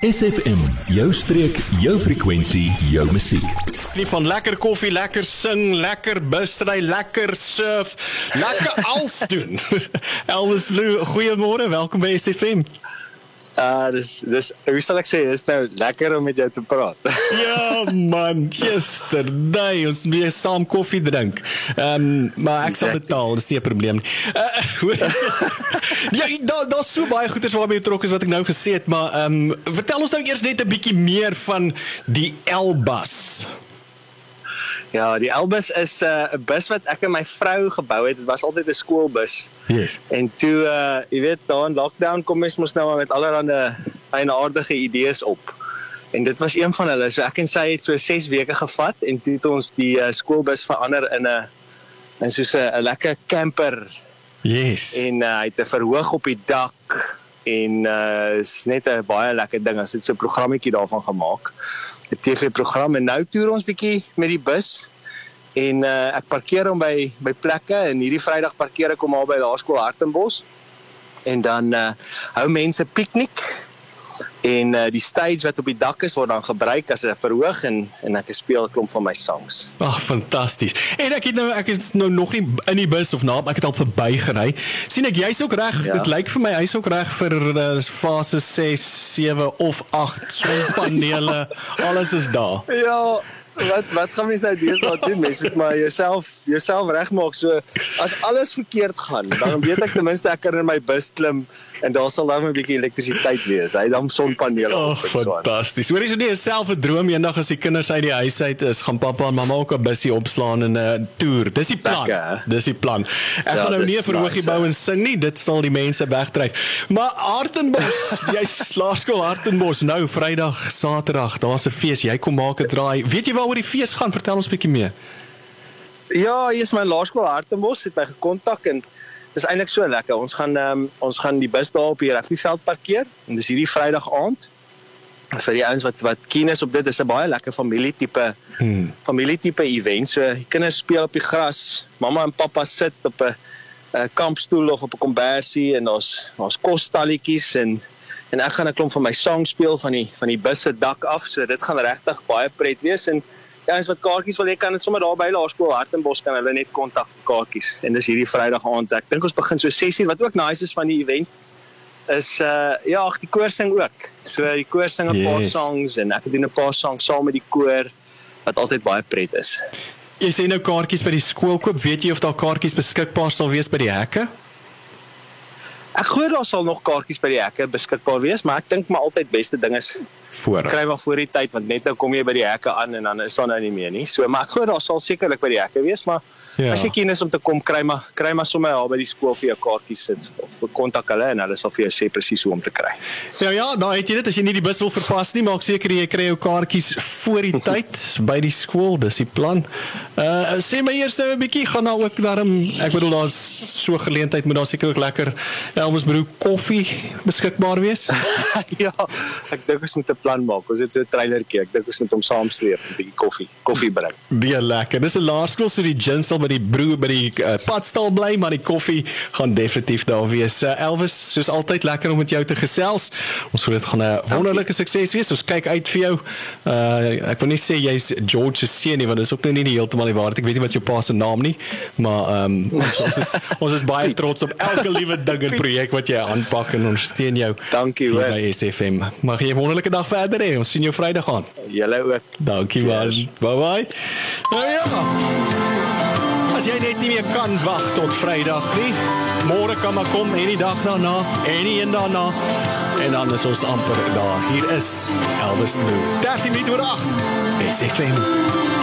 SFM, jou streek, jou frekwensie, jou musiek. Nie van lekker koffie, lekker sing, lekker busry, lekker surf, lekker alles doen. Elvis Lou, goeiemôre, welkom by SFM. Uh dis dis hoe sal ek sê, dis nou lekker om met jou te praat. ja man, yesterday ons weer saam koffie drink. Ehm um, maar ek sal betaal, dis nie 'n probleem nie. Uh, ja, daar daar's so baie goeders waarmee betrokke is wat ek nou gesê het, maar ehm um, vertel ons nou eers net 'n bietjie meer van die Elbas. Ja, die Elbus is uh, 'n uh, bus wat ek en my vrou gebou het. Dit was altyd 'n skoolbus. Yes. En toe uh jy weet, daar in lockdown kom ons mos nou met allerlei eienaardige idees op. En dit was een van hulle. So ek en sy het so 6 weke gevat en toe het ons die uh, skoolbus verander in 'n in soos 'n lekker camper. Yes. En uh, hy het 'n verhoog op die dak en uh is net 'n baie lekker ding. Ons het so 'n programmetjie daarvan gemaak. 'n TV-program en nou toer ons bietjie met die bus en uh, ek parkeer hom by by plekke en hierdie Vrydag parkeer ek hom al by Laerskool Hartenbos en dan uh, hou mense piknik en uh, die stage wat op die dak is word dan gebruik as 'n verhoog en en ek speel 'n klomp van my songs. Ag oh, fantasties. En ek het nou ek is nou nog nie in die bus of na, ek het al verbygery. sien ek jy's ook reg. Ja. Dit lyk vir my hy's ook reg vir uh, fase 6, 7 of 8 sonpanele. Alles is daar. Ja, wat wat gaan mens nou deesdae doen? Mens moet maar jouself jouself regmaak. So as alles verkeerd gaan, dan weet ek ten minste ek kan in my bus klim en daar sal dan 'n bietjie elektrisiteit wees. Hy dan sonpanele op. Oh, fantasties. Hoorie so nie self 'n droom eendag as die kinders uit die huis uit is, gaan pappa en mamma ook 'n busie opslaan en 'n uh, toer. Dis die plan. Lekker, dis die plan. Ek ja, gaan nou nie vir hoogie bou en sing nie. Dit sal die mense wegdryf. Maar Hartenbos, jy slaerskool Hartenbos nou Vrydag, Saterdag, daar's 'n fees. Jy kom maak 'n draai. Weet jy waaroor die fees gaan? Vertel ons bietjie meer. Ja, hier is my laerskool Hartenbos het my gekontak en Dit is eintlik so lekker. Ons gaan um, ons gaan die bus daar op die rugbyveld parkeer en dis hierdie Vrydag aand. Vir die ouens wat wat keen is op dit, dis 'n baie lekker familietipe hmm. familietipe event. So die kinders speel op die gras, mamma en pappa sit op 'n 'n kampstoel of op 'n kombersie en daar's daar's kosstalletjies en en ek gaan 'n klomp van my sang speel van die van die bus se dak af. So dit gaan regtig baie pret wees en As wat kaartjies wil hê kan dit sommer daar by Laerskool Hartenbos kan hulle net kontak vir kaartjies. En dis hierdie Vrydag aand. Ek dink ons begin so 6:00 wat ook nice is van die event is uh ja, ag die koor sing ook. So die koor sing 'n yes. paar songs en ek doen 'n paar songs saam met die koor wat altyd baie pret is. Jy sê nou kaartjies by die skool koop, weet jy of daar kaartjies beskikbaar sal wees by die hekke? Ek glo daar sal nog kaartjies by die hekke beskikbaar wees, maar ek dink maar altyd beste ding is voor. Kry maar voor die tyd want net nou kom jy by die hekke aan en dan is daar nou nie meer nie. So maar ek glo daar sal sekerlik by die hekke wees, maar ja. as jy keen is om te kom kry maar kry maar sommer daar by die skool vir jou kaartjies sit of kontak hulle en hulle sal vir jou sê presies hoe om te kry. Ja ja, nou het jy dit as jy nie die bus wil verpas nie, maak seker jy kry jou kaartjies voor die tyd by die skool, dis die plan. Uh sê my eers 'n bietjie gaan nou ook daarom ek bedoel daar's so geleentheid moet daar seker ook lekker Elvis broek koffie beskikbaar wees. ja, ek dink ons moet 'n plan maak. Ons het so 'n trailertjie. Ek dink ons moet hom saamsleep en 'n bietjie koffie, koffie bring. Baie lekker. Dis 'n laerskool so die gin sal by die broer by die uh, padstal bly, maar die koffie gaan definitief daar wees. Uh, Elvis, soos altyd lekker om met jou te gesels. Ons glo dit gaan 'n wonderlike sukses wees. Ons kyk uit vir jou. Uh ek wil nie sê jy's George se seun nie, want dit is ook nou nie heeltemal die waarheid. Ek weet nie wat jou pa se naam nie, maar ehm um, ons, ons is ons is baie trots op elke liewe ding en projek wat jy aanpak en ons steun jou. Dankie hoor. By SFM. Mag jy 'n wonderlike dag verder hê. Ons sien jou Vrydag aan. Julle ook. Dankie man. Bye bye. Nou ja. As jy net nie meer kan wag tot Vrydag nie. Môre kan maar kom en die dag daarna en die een daarna. En dan is ons amper daar. Hier is Elvis Blue. 13 minute oor 8. SFM.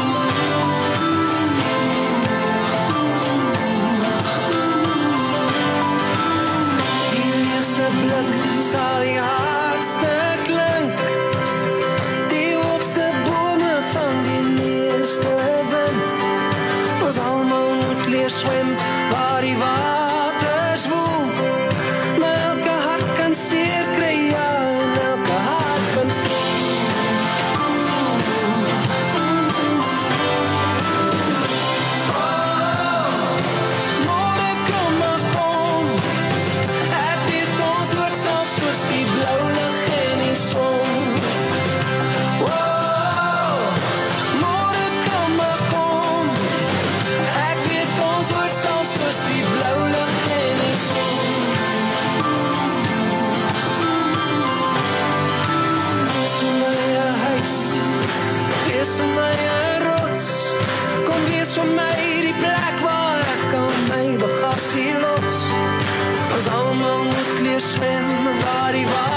Leer swem waar die water swoel los. As almal moet leer swem waar die waar